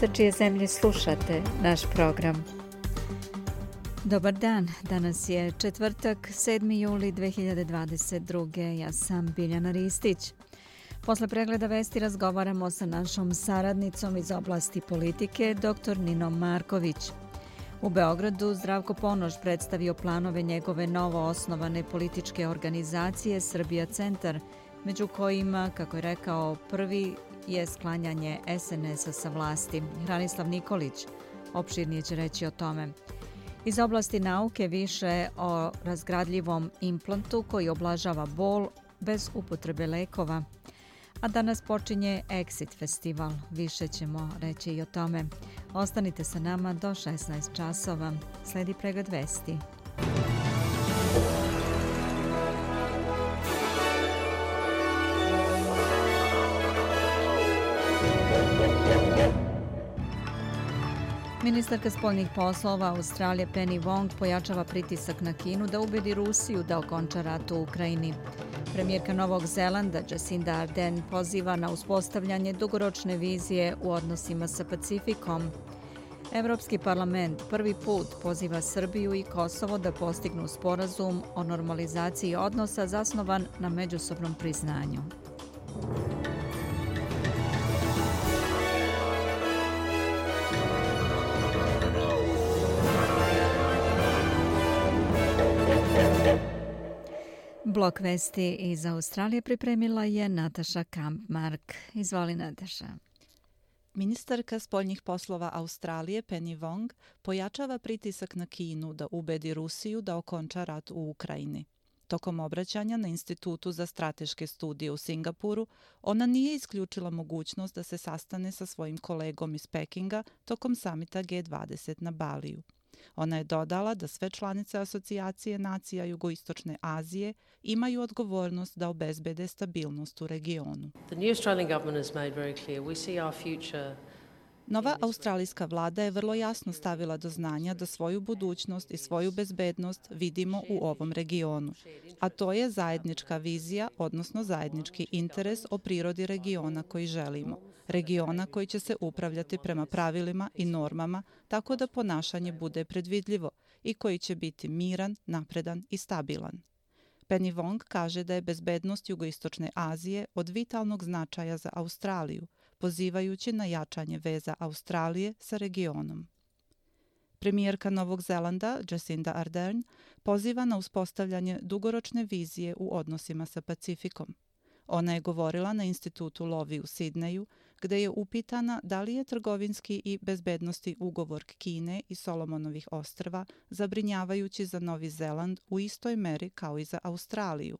sa čije zemlje slušate naš program. Dobar dan, danas je četvrtak, 7. juli 2022. Ja sam Biljana Ristić. Posle pregleda vesti razgovaramo sa našom saradnicom iz oblasti politike, dr. Ninom Marković. U Beogradu Zdravko Ponoš predstavio planove njegove novo osnovane političke organizacije Srbija Centar, među kojima, kako je rekao, prvi je sklanjanje SNS-a sa vlasti. Hranislav Nikolić opširnije će reći o tome. Iz oblasti nauke više o razgradljivom implantu koji oblažava bol bez upotrebe lekova. A danas počinje Exit festival. Više ćemo reći i o tome. Ostanite sa nama do 16 časova. Sledi pregled vesti. Ministarka spoljnih poslova Australije Penny Wong pojačava pritisak na Kinu da ubedi Rusiju da okonča rat u Ukrajini. Premijerka Novog Zelanda Jacinda Ardern poziva na uspostavljanje dugoročne vizije u odnosima sa Pacifikom. Evropski parlament prvi put poziva Srbiju i Kosovo da postignu sporazum o normalizaciji odnosa zasnovan na međusobnom priznanju. Blok vesti iz Australije pripremila je Nataša Kampmark. Izvoli Nataša. Ministarka spoljnih poslova Australije Penny Wong pojačava pritisak na Kinu da ubedi Rusiju da okonča rat u Ukrajini. Tokom obraćanja na Institutu za strateške studije u Singapuru, ona nije isključila mogućnost da se sastane sa svojim kolegom iz Pekinga tokom samita G20 na Baliju. Ona je dodala da sve članice asocijacije nacija Jugoistočne Azije imaju odgovornost da obezbede stabilnost u regionu. The new Australian government has made very clear we see our future Nova australijska vlada je vrlo jasno stavila do znanja da svoju budućnost i svoju bezbednost vidimo u ovom regionu, a to je zajednička vizija, odnosno zajednički interes o prirodi regiona koji želimo. Regiona koji će se upravljati prema pravilima i normama tako da ponašanje bude predvidljivo i koji će biti miran, napredan i stabilan. Penny Wong kaže da je bezbednost Jugoistočne Azije od vitalnog značaja za Australiju, pozivajući na jačanje veza Australije sa regionom. Premijerka Novog Zelanda, Jacinda Ardern, poziva na uspostavljanje dugoročne vizije u odnosima sa Pacifikom. Ona je govorila na institutu Lovi u Sidneju, gde je upitana da li je trgovinski i bezbednosti ugovor Kine i Solomonovih ostrva zabrinjavajući za Novi Zeland u istoj meri kao i za Australiju.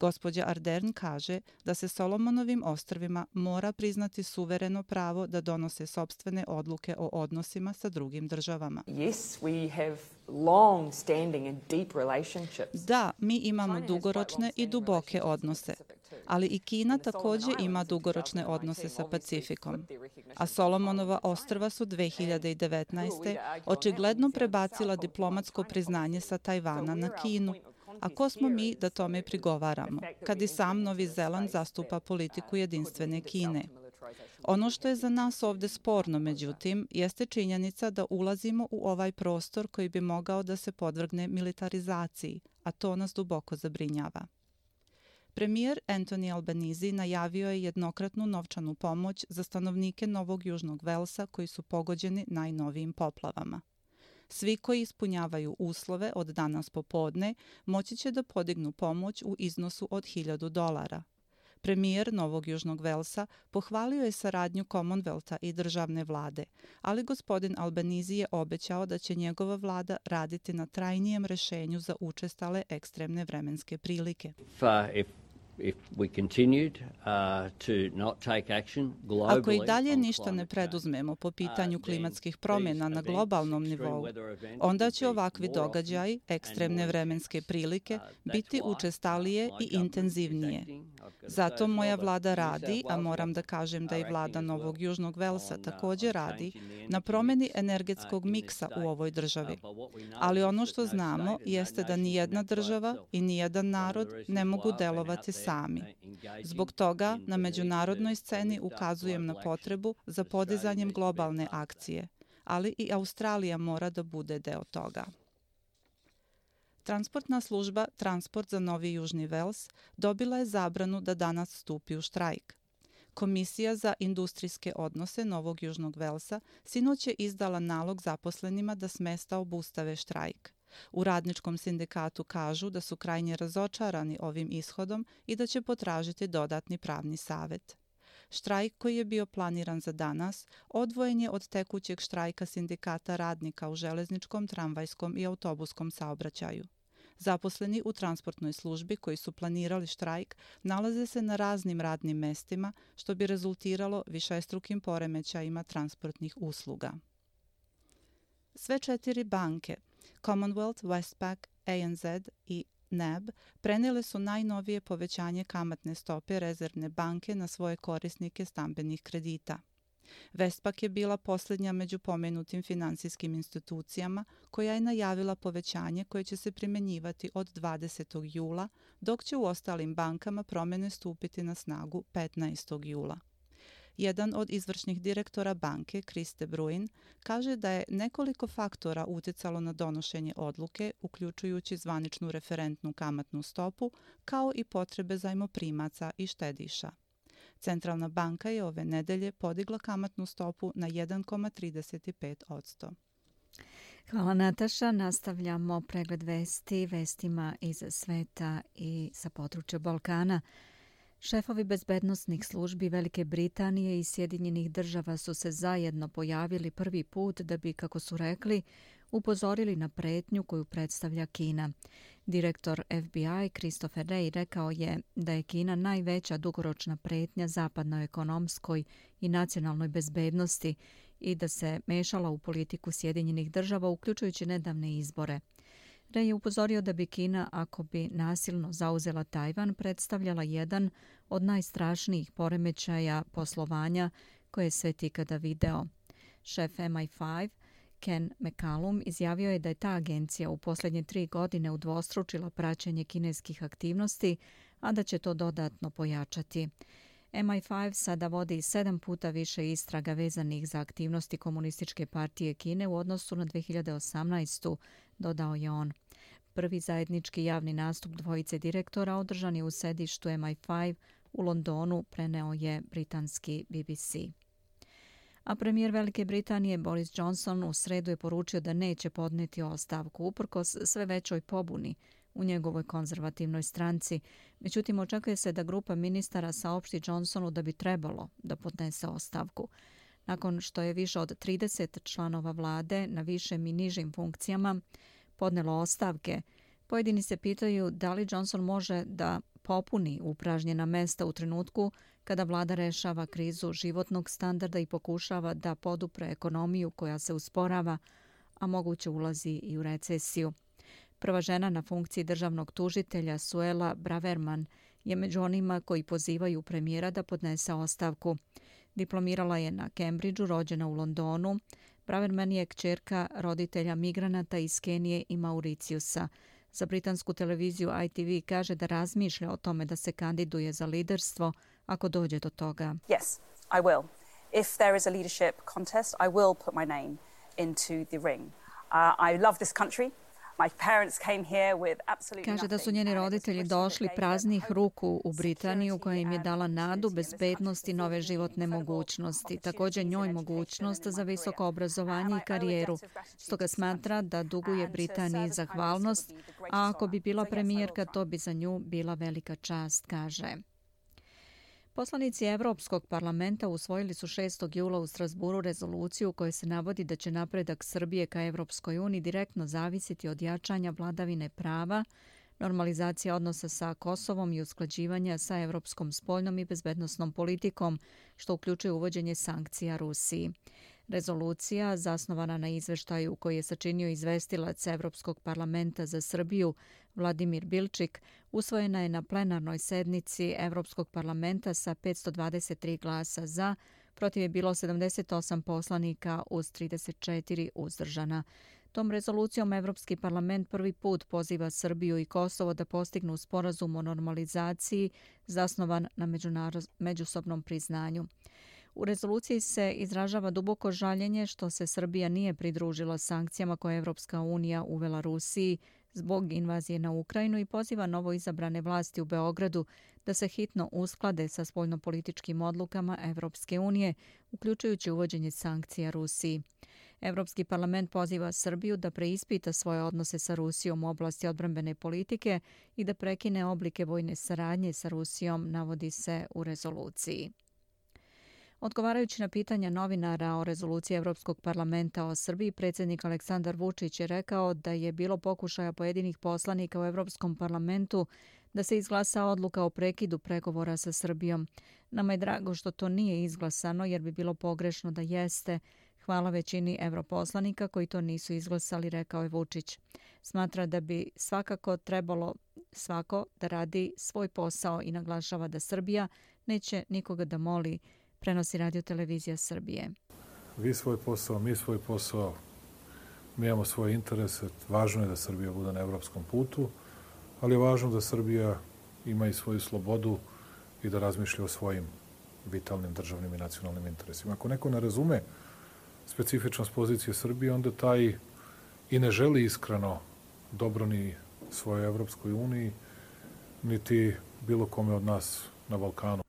Gospođa Ardern kaže da se Solomonovim ostrvima mora priznati suvereno pravo da donose sobstvene odluke o odnosima sa drugim državama. Yes, we have long standing and deep relationships. Da, mi imamo dugoročne i duboke odnose, ali i Kina također ima dugoročne odnose sa Pacifikom. A Solomonova ostrva su 2019. očigledno prebacila diplomatsko priznanje sa Tajvana na Kinu, A ko smo mi da tome prigovaramo, kad i sam Novi Zeland zastupa politiku jedinstvene Kine? Ono što je za nas ovde sporno, međutim, jeste činjenica da ulazimo u ovaj prostor koji bi mogao da se podvrgne militarizaciji, a to nas duboko zabrinjava. Premijer Anthony Albanese najavio je jednokratnu novčanu pomoć za stanovnike Novog Južnog Velsa koji su pogođeni najnovijim poplavama. Svi koji ispunjavaju uslove od danas popodne moći će da podignu pomoć u iznosu od 1000 dolara. Premijer Novog Južnog Velsa pohvalio je saradnju Commonwealtha i državne vlade, ali gospodin Albanizi je obećao da će njegova vlada raditi na trajnijem rešenju za učestale ekstremne vremenske prilike. If uh, if we continued uh, to not take action globally Ako i dalje ništa ne preduzmemo po pitanju uh, klimatskih promjena na globalnom nivou, onda će ovakvi događaji, ekstremne vremenske prilike, uh, biti učestalije i intenzivnije. Zato moja vlada radi, a moram da kažem da i vlada Novog Južnog Velsa također radi, na promjeni energetskog miksa u ovoj državi. Ali ono što znamo jeste da ni jedna država i ni jedan narod ne mogu delovati sami. Zbog toga na međunarodnoj sceni ukazujem na potrebu za podizanjem globalne akcije, ali i Australija mora da bude deo toga. Transportna služba Transport za Novi Južni Vels dobila je zabranu da danas stupi u štrajk. Komisija za industrijske odnose Novog Južnog Velsa sinoć je izdala nalog zaposlenima da smesta obustave štrajk. U radničkom sindikatu kažu da su krajnje razočarani ovim ishodom i da će potražiti dodatni pravni savet. Štrajk koji je bio planiran za danas odvojen je od tekućeg štrajka sindikata radnika u železničkom, tramvajskom i autobuskom saobraćaju. Zaposleni u transportnoj službi koji su planirali štrajk nalaze se na raznim radnim mestima što bi rezultiralo višestrukim poremećajima transportnih usluga. Sve četiri banke Commonwealth, Westpac, ANZ i NAB prenijele su najnovije povećanje kamatne stope rezervne banke na svoje korisnike stambenih kredita. Westpac je bila posljednja među pomenutim finansijskim institucijama koja je najavila povećanje koje će se primjenjivati od 20. jula, dok će u ostalim bankama promjene stupiti na snagu 15. jula. Jedan od izvršnih direktora banke, Kriste Bruin, kaže da je nekoliko faktora utjecalo na donošenje odluke, uključujući zvaničnu referentnu kamatnu stopu, kao i potrebe zajmoprimaca i štediša. Centralna banka je ove nedelje podigla kamatnu stopu na 1,35%. Hvala Nataša. Nastavljamo pregled vesti, vestima iz sveta i sa područja Balkana. Šefovi bezbednostnih službi Velike Britanije i Sjedinjenih država su se zajedno pojavili prvi put da bi, kako su rekli, upozorili na pretnju koju predstavlja Kina. Direktor FBI Christopher Wray rekao je da je Kina najveća dugoročna pretnja zapadnoj ekonomskoj i nacionalnoj bezbednosti i da se mešala u politiku Sjedinjenih država, uključujući nedavne izbore. Re je upozorio da bi Kina, ako bi nasilno zauzela Tajvan, predstavljala jedan od najstrašnijih poremećaja poslovanja koje je svet ikada video. Šef MI5 Ken McCallum izjavio je da je ta agencija u posljednje tri godine udvostručila praćenje kineskih aktivnosti, a da će to dodatno pojačati. MI5 sada vodi sedam puta više istraga vezanih za aktivnosti Komunističke partije Kine u odnosu na 2018. dodao je on. Prvi zajednički javni nastup dvojice direktora održan je u sedištu MI5 u Londonu, preneo je britanski BBC. A premijer Velike Britanije Boris Johnson u sredu je poručio da neće podneti ostavku uprkos sve većoj pobuni u njegovoj konzervativnoj stranci. Međutim, očekuje se da grupa ministara saopšti Johnsonu da bi trebalo da podnese ostavku. Nakon što je više od 30 članova vlade na višem i nižim funkcijama podnelo ostavke, pojedini se pitaju da li Johnson može da popuni upražnjena mesta u trenutku kada vlada rešava krizu životnog standarda i pokušava da podupre ekonomiju koja se usporava, a moguće ulazi i u recesiju. Prva žena na funkciji državnog tužitelja Suela Braverman je među onima koji pozivaju premijera da podnese ostavku. Diplomirala je na Cambridgeu, rođena u Londonu. Braverman je kćerka roditelja migranata iz Kenije i Mauriciusa. Za britansku televiziju ITV kaže da razmišlja o tome da se kandiduje za liderstvo ako dođe do toga. Yes, I will. If there is a leadership contest, I will put my name into the ring. Uh, I love this country. Kaže da su njeni roditelji došli praznih ruku u Britaniju koja im je dala nadu, bezbednost i nove životne mogućnosti. Također njoj mogućnost za visoko obrazovanje i karijeru. Stoga smatra da duguje Britaniji zahvalnost, a ako bi bila premijerka to bi za nju bila velika čast, kaže. Poslanici Evropskog parlamenta usvojili su 6. jula u Strasburu rezoluciju u kojoj se navodi da će napredak Srbije ka Evropskoj uniji direktno zavisiti od jačanja vladavine prava, normalizacija odnosa sa Kosovom i usklađivanja sa evropskom spoljnom i bezbednostnom politikom, što uključuje uvođenje sankcija Rusiji. Rezolucija, zasnovana na izveštaju koji je sačinio izvestilac Evropskog parlamenta za Srbiju, Vladimir Bilčik, usvojena je na plenarnoj sednici Evropskog parlamenta sa 523 glasa za, protiv je bilo 78 poslanika uz 34 uzdržana. Tom rezolucijom Evropski parlament prvi put poziva Srbiju i Kosovo da postignu sporazum o normalizaciji zasnovan na međusobnom priznanju. U rezoluciji se izražava duboko žaljenje što se Srbija nije pridružila sankcijama koje Evropska unija uvela Rusiji zbog invazije na Ukrajinu i poziva novo izabrane vlasti u Beogradu da se hitno usklade sa spoljnopolitičkim odlukama Evropske unije, uključujući uvođenje sankcija Rusiji. Evropski parlament poziva Srbiju da preispita svoje odnose sa Rusijom u oblasti odbrambene politike i da prekine oblike vojne saradnje sa Rusijom, navodi se u rezoluciji. Odgovarajući na pitanja novinara o rezoluciji Evropskog parlamenta o Srbiji, predsjednik Aleksandar Vučić je rekao da je bilo pokušaja pojedinih poslanika u Evropskom parlamentu da se izglasa odluka o prekidu pregovora sa Srbijom. Nama je drago što to nije izglasano jer bi bilo pogrešno da jeste. Hvala većini evroposlanika koji to nisu izglasali, rekao je Vučić. Smatra da bi svakako trebalo svako da radi svoj posao i naglašava da Srbija neće nikoga da moli prenosi radio televizija Srbije. Vi svoj posao, mi svoj posao, mi imamo svoje interese. Važno je da Srbija bude na evropskom putu, ali je važno da Srbija ima i svoju slobodu i da razmišlja o svojim vitalnim državnim i nacionalnim interesima. Ako neko ne razume specifičnost pozicije Srbije, onda taj i ne želi iskreno dobro ni svojoj Evropskoj uniji, niti bilo kome od nas na Balkanu.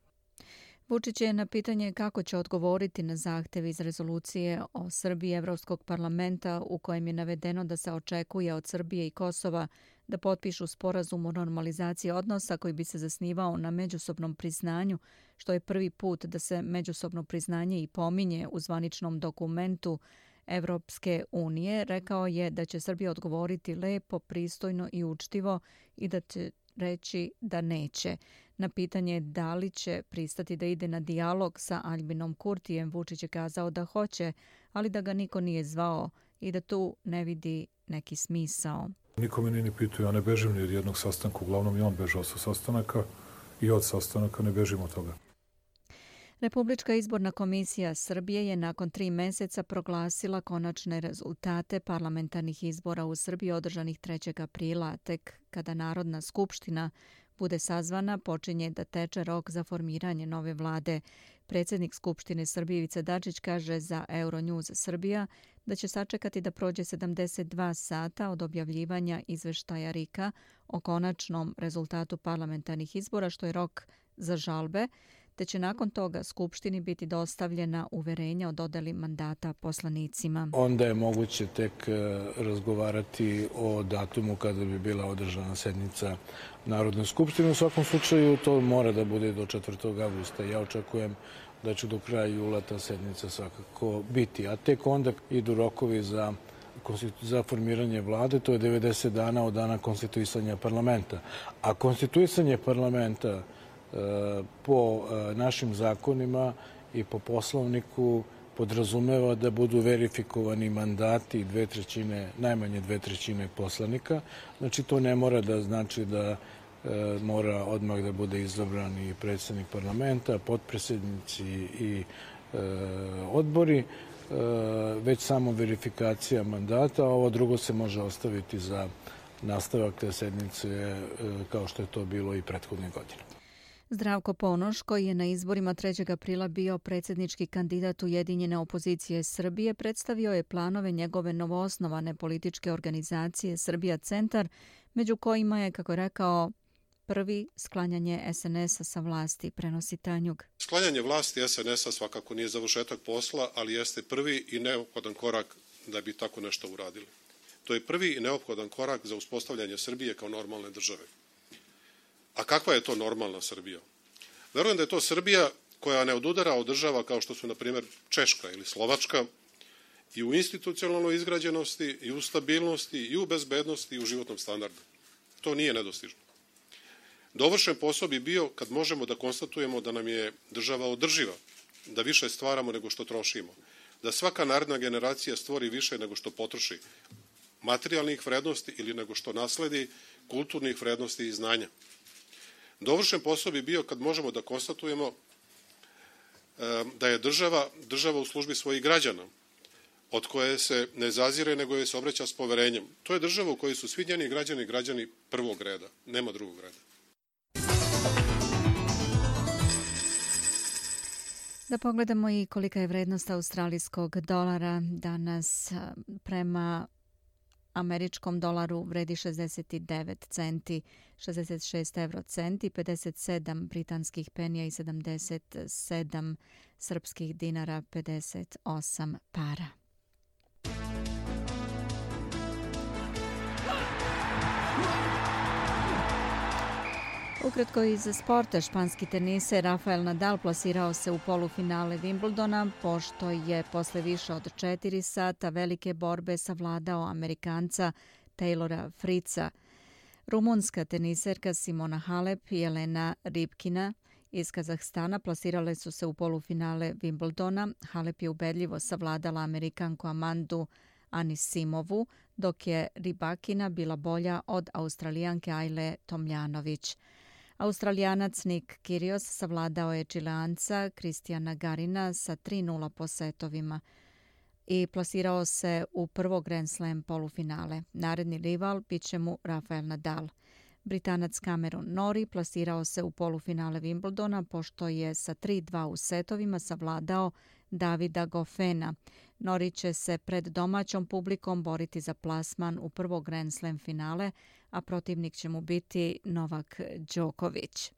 Vučić je na pitanje kako će odgovoriti na zahtjev iz rezolucije o Srbiji Evropskog parlamenta u kojem je navedeno da se očekuje od Srbije i Kosova da potpišu sporazum o normalizaciji odnosa koji bi se zasnivao na međusobnom priznanju, što je prvi put da se međusobno priznanje i pominje u zvaničnom dokumentu Evropske unije, rekao je da će Srbija odgovoriti lepo, pristojno i učtivo i da će reći da neće. Na pitanje da li će pristati da ide na dijalog sa Albinom Kurtijem, Vučić je kazao da hoće, ali da ga niko nije zvao i da tu ne vidi neki smisao. Niko me nije ni pitao, ja ne bežim ni od jednog sastanka, uglavnom i on bežao sa sastanaka i od sastanaka ne bežim od toga. Republička izborna komisija Srbije je nakon tri meseca proglasila konačne rezultate parlamentarnih izbora u Srbiji održanih 3. aprila, tek kada Narodna skupština bude sazvana, počinje da teče rok za formiranje nove vlade. Predsjednik Skupštine Srbije Ivica Dačić kaže za Euronews Srbija da će sačekati da prođe 72 sata od objavljivanja izveštaja Rika o konačnom rezultatu parlamentarnih izbora, što je rok za žalbe, te će nakon toga Skupštini biti dostavljena uverenja o dodeli mandata poslanicima. Onda je moguće tek e, razgovarati o datumu kada bi bila održana sednica Narodne skupštine. U svakom slučaju to mora da bude do 4. augusta. Ja očekujem da će do kraja jula ta sednica svakako biti. A tek onda idu rokovi za za formiranje vlade, to je 90 dana od dana konstituisanja parlamenta. A konstituisanje parlamenta po e, našim zakonima i po poslovniku podrazumeva da budu verifikovani mandati dve trećine, najmanje dve trećine poslanika. Znači, to ne mora da znači da e, mora odmah da bude izabran i predsednik parlamenta, potpredsjednici i e, odbori, e, već samo verifikacija mandata, a ovo drugo se može ostaviti za nastavak te sednice kao što je to bilo i prethodne godine. Zdravko Ponoš, koji je na izborima 3. aprila bio predsjednički kandidat Ujedinjene opozicije Srbije, predstavio je planove njegove novoosnovane političke organizacije Srbija Centar, među kojima je, kako je rekao, prvi sklanjanje SNS-a sa vlasti, prenosi Tanjug. Sklanjanje vlasti SNS-a svakako nije završetak posla, ali jeste prvi i neophodan korak da bi tako nešto uradili. To je prvi i neophodan korak za uspostavljanje Srbije kao normalne države. A kakva je to normalna Srbija? Verujem da je to Srbija koja ne odudara od država kao što su, na primjer, Češka ili Slovačka i u institucionalnoj izgrađenosti, i u stabilnosti, i u bezbednosti, i u životnom standardu. To nije nedostižno. Dovršen posao bi bio kad možemo da konstatujemo da nam je država održiva, da više stvaramo nego što trošimo, da svaka naredna generacija stvori više nego što potroši materijalnih vrednosti ili nego što nasledi kulturnih vrednosti i znanja. Dovršen posao bi bio kad možemo da konstatujemo da je država, država u službi svojih građana, od koje se ne zazire, nego je se obraća s poverenjem. To je država u kojoj su svi njeni građani građani prvog reda, nema drugog reda. Da pogledamo i kolika je vrednost australijskog dolara danas prema američkom dolaru vredi 69 centi, 66 euro centi, 57 britanskih penija i 77 srpskih dinara, 58 para. Ukratko iz sporta španski tenise Rafael Nadal plasirao se u polufinale Wimbledona pošto je posle više od četiri sata velike borbe savladao Amerikanca Taylora Frica. Rumunska teniserka Simona Halep i Elena Ripkina iz Kazahstana plasirale su se u polufinale Wimbledona. Halep je ubedljivo savladala Amerikanku Amandu Anisimovu, dok je Ribakina bila bolja od Australijanke Ajle Tomljanović. Australijanac Nick Kyrgios savladao je Čileanca Kristijana Garina sa 3-0 po setovima i plasirao se u prvo Grand Slam polufinale. Naredni rival bit će mu Rafael Nadal. Britanac Cameron Nori plasirao se u polufinale Wimbledona pošto je sa 3-2 u setovima savladao Davida Goffena. Nori će se pred domaćom publikom boriti za plasman u prvo Grand Slam finale, a protivnik će mu biti Novak Đoković.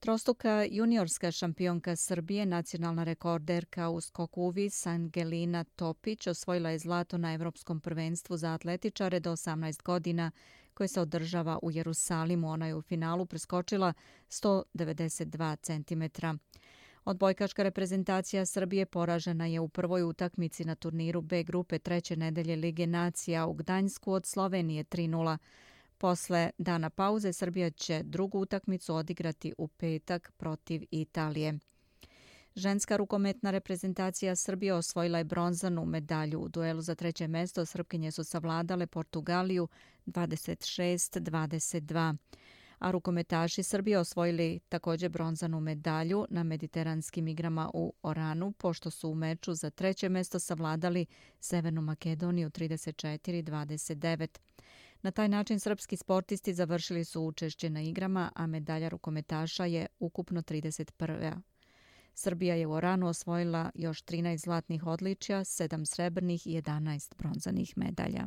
Trostuka juniorska šampionka Srbije, nacionalna rekorderka u skoku uvis Angelina Topić osvojila je zlato na Evropskom prvenstvu za atletičare do 18 godina koje se održava u Jerusalimu. Ona je u finalu preskočila 192 cm. Odbojkaška reprezentacija Srbije poražena je u prvoj utakmici na turniru B grupe treće nedelje Lige nacija u Gdansku od Slovenije 3-0. Posle dana pauze Srbija će drugu utakmicu odigrati u petak protiv Italije. Ženska rukometna reprezentacija Srbije osvojila je bronzanu medalju. U duelu za treće mesto Srpkinje su savladale Portugaliju 26-22 a rukometaši Srbije osvojili također bronzanu medalju na mediteranskim igrama u Oranu, pošto su u meču za treće mesto savladali Severnu Makedoniju 34-29. Na taj način srpski sportisti završili su učešće na igrama, a medalja rukometaša je ukupno 31. Srbija je u Oranu osvojila još 13 zlatnih odličja, 7 srebrnih i 11 bronzanih medalja.